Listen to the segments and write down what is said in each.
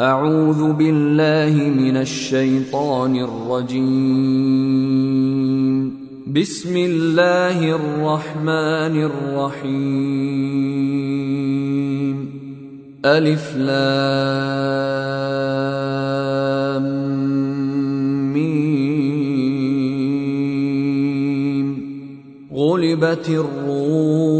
أعوذ بالله من الشيطان الرجيم. بسم الله الرحمن الرحيم. ألف لام ميم. غلبت الروم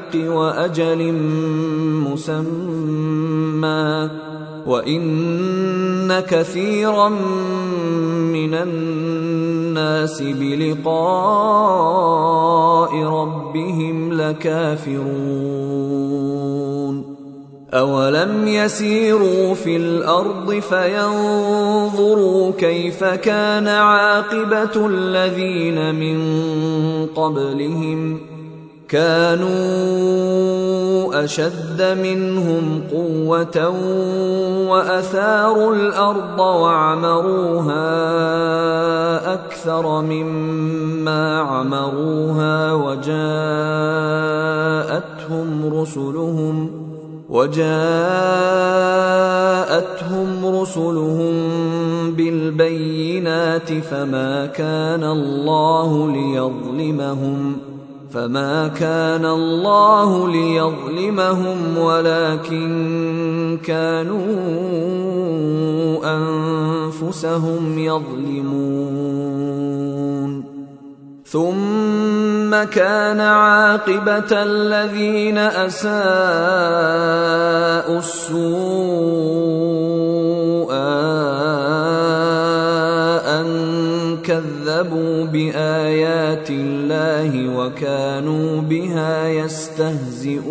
وأجل مسمى وإن كثيرا من الناس بلقاء ربهم لكافرون أولم يسيروا في الأرض فينظروا كيف كان عاقبة الذين من قبلهم كانوا أشد منهم قوة وأثاروا الأرض وعمروها أكثر مما عمروها وجاءتهم رسلهم ۖ وجاءتهم رسلهم بالبينات فما كان الله ليظلمهم فما كان الله ليظلمهم ولكن كانوا انفسهم يظلمون ثم كان عاقبة الذين أساءوا السوء أن كذبوا بآيات الله وكانوا بها يستهزئون.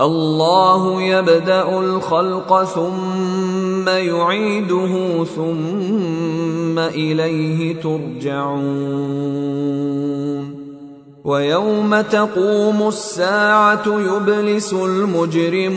الله يبدأ الخلق ثم يعيده ثم إليه ترجعون. ويوم تقوم الساعة يبلس المجرمون.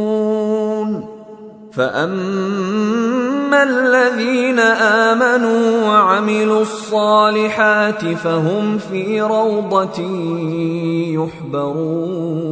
فاما الذين امنوا وعملوا الصالحات فهم في روضه يحبرون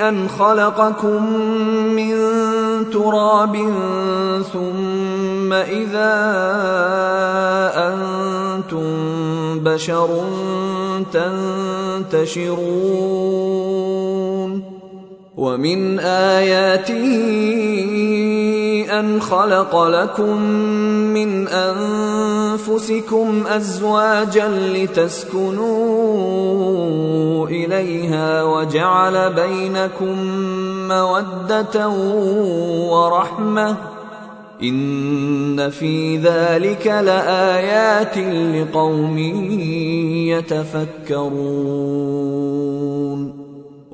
ان خلقكم من تراب ثم إذا أنتم بشر تنتشرون. ومن آياته أن خلق لكم من أنفسكم أزواجا لتسكنوا إليها وجعل بينكم مودة ورحمة إن في ذلك لآيات لقوم يتفكرون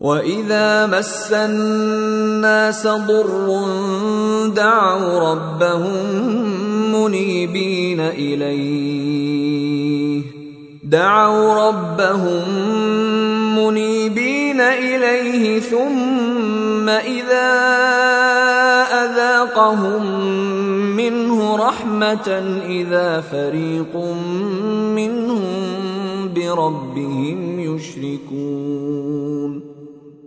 واذا مس الناس ضر دعوا ربهم منيبين اليه دعوا ربهم منيبين اليه ثم اذا اذاقهم منه رحمه اذا فريق منهم بربهم يشركون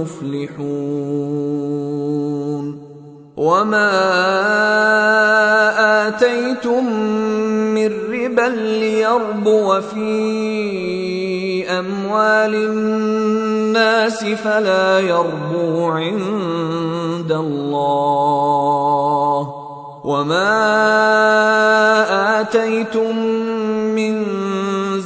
المفلحون وما اتيتم من ربا ليربو في اموال الناس فلا يربو عند الله. وما اتيتم من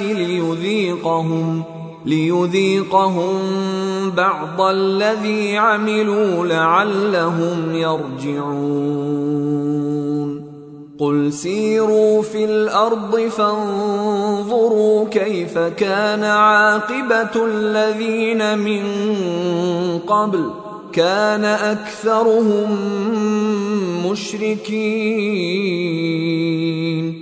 ليذيقهم ليذيقهم بعض الذي عملوا لعلهم يرجعون. قل سيروا في الأرض فانظروا كيف كان عاقبة الذين من قبل. كان أكثرهم مشركين.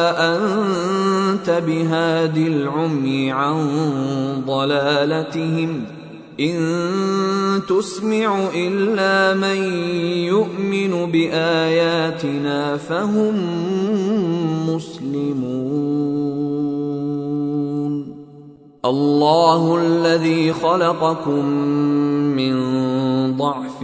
بهاد العمي عن ضلالتهم. إن تسمع إلا من يؤمن بآياتنا فهم مسلمون. الله الذي خلقكم من ضعف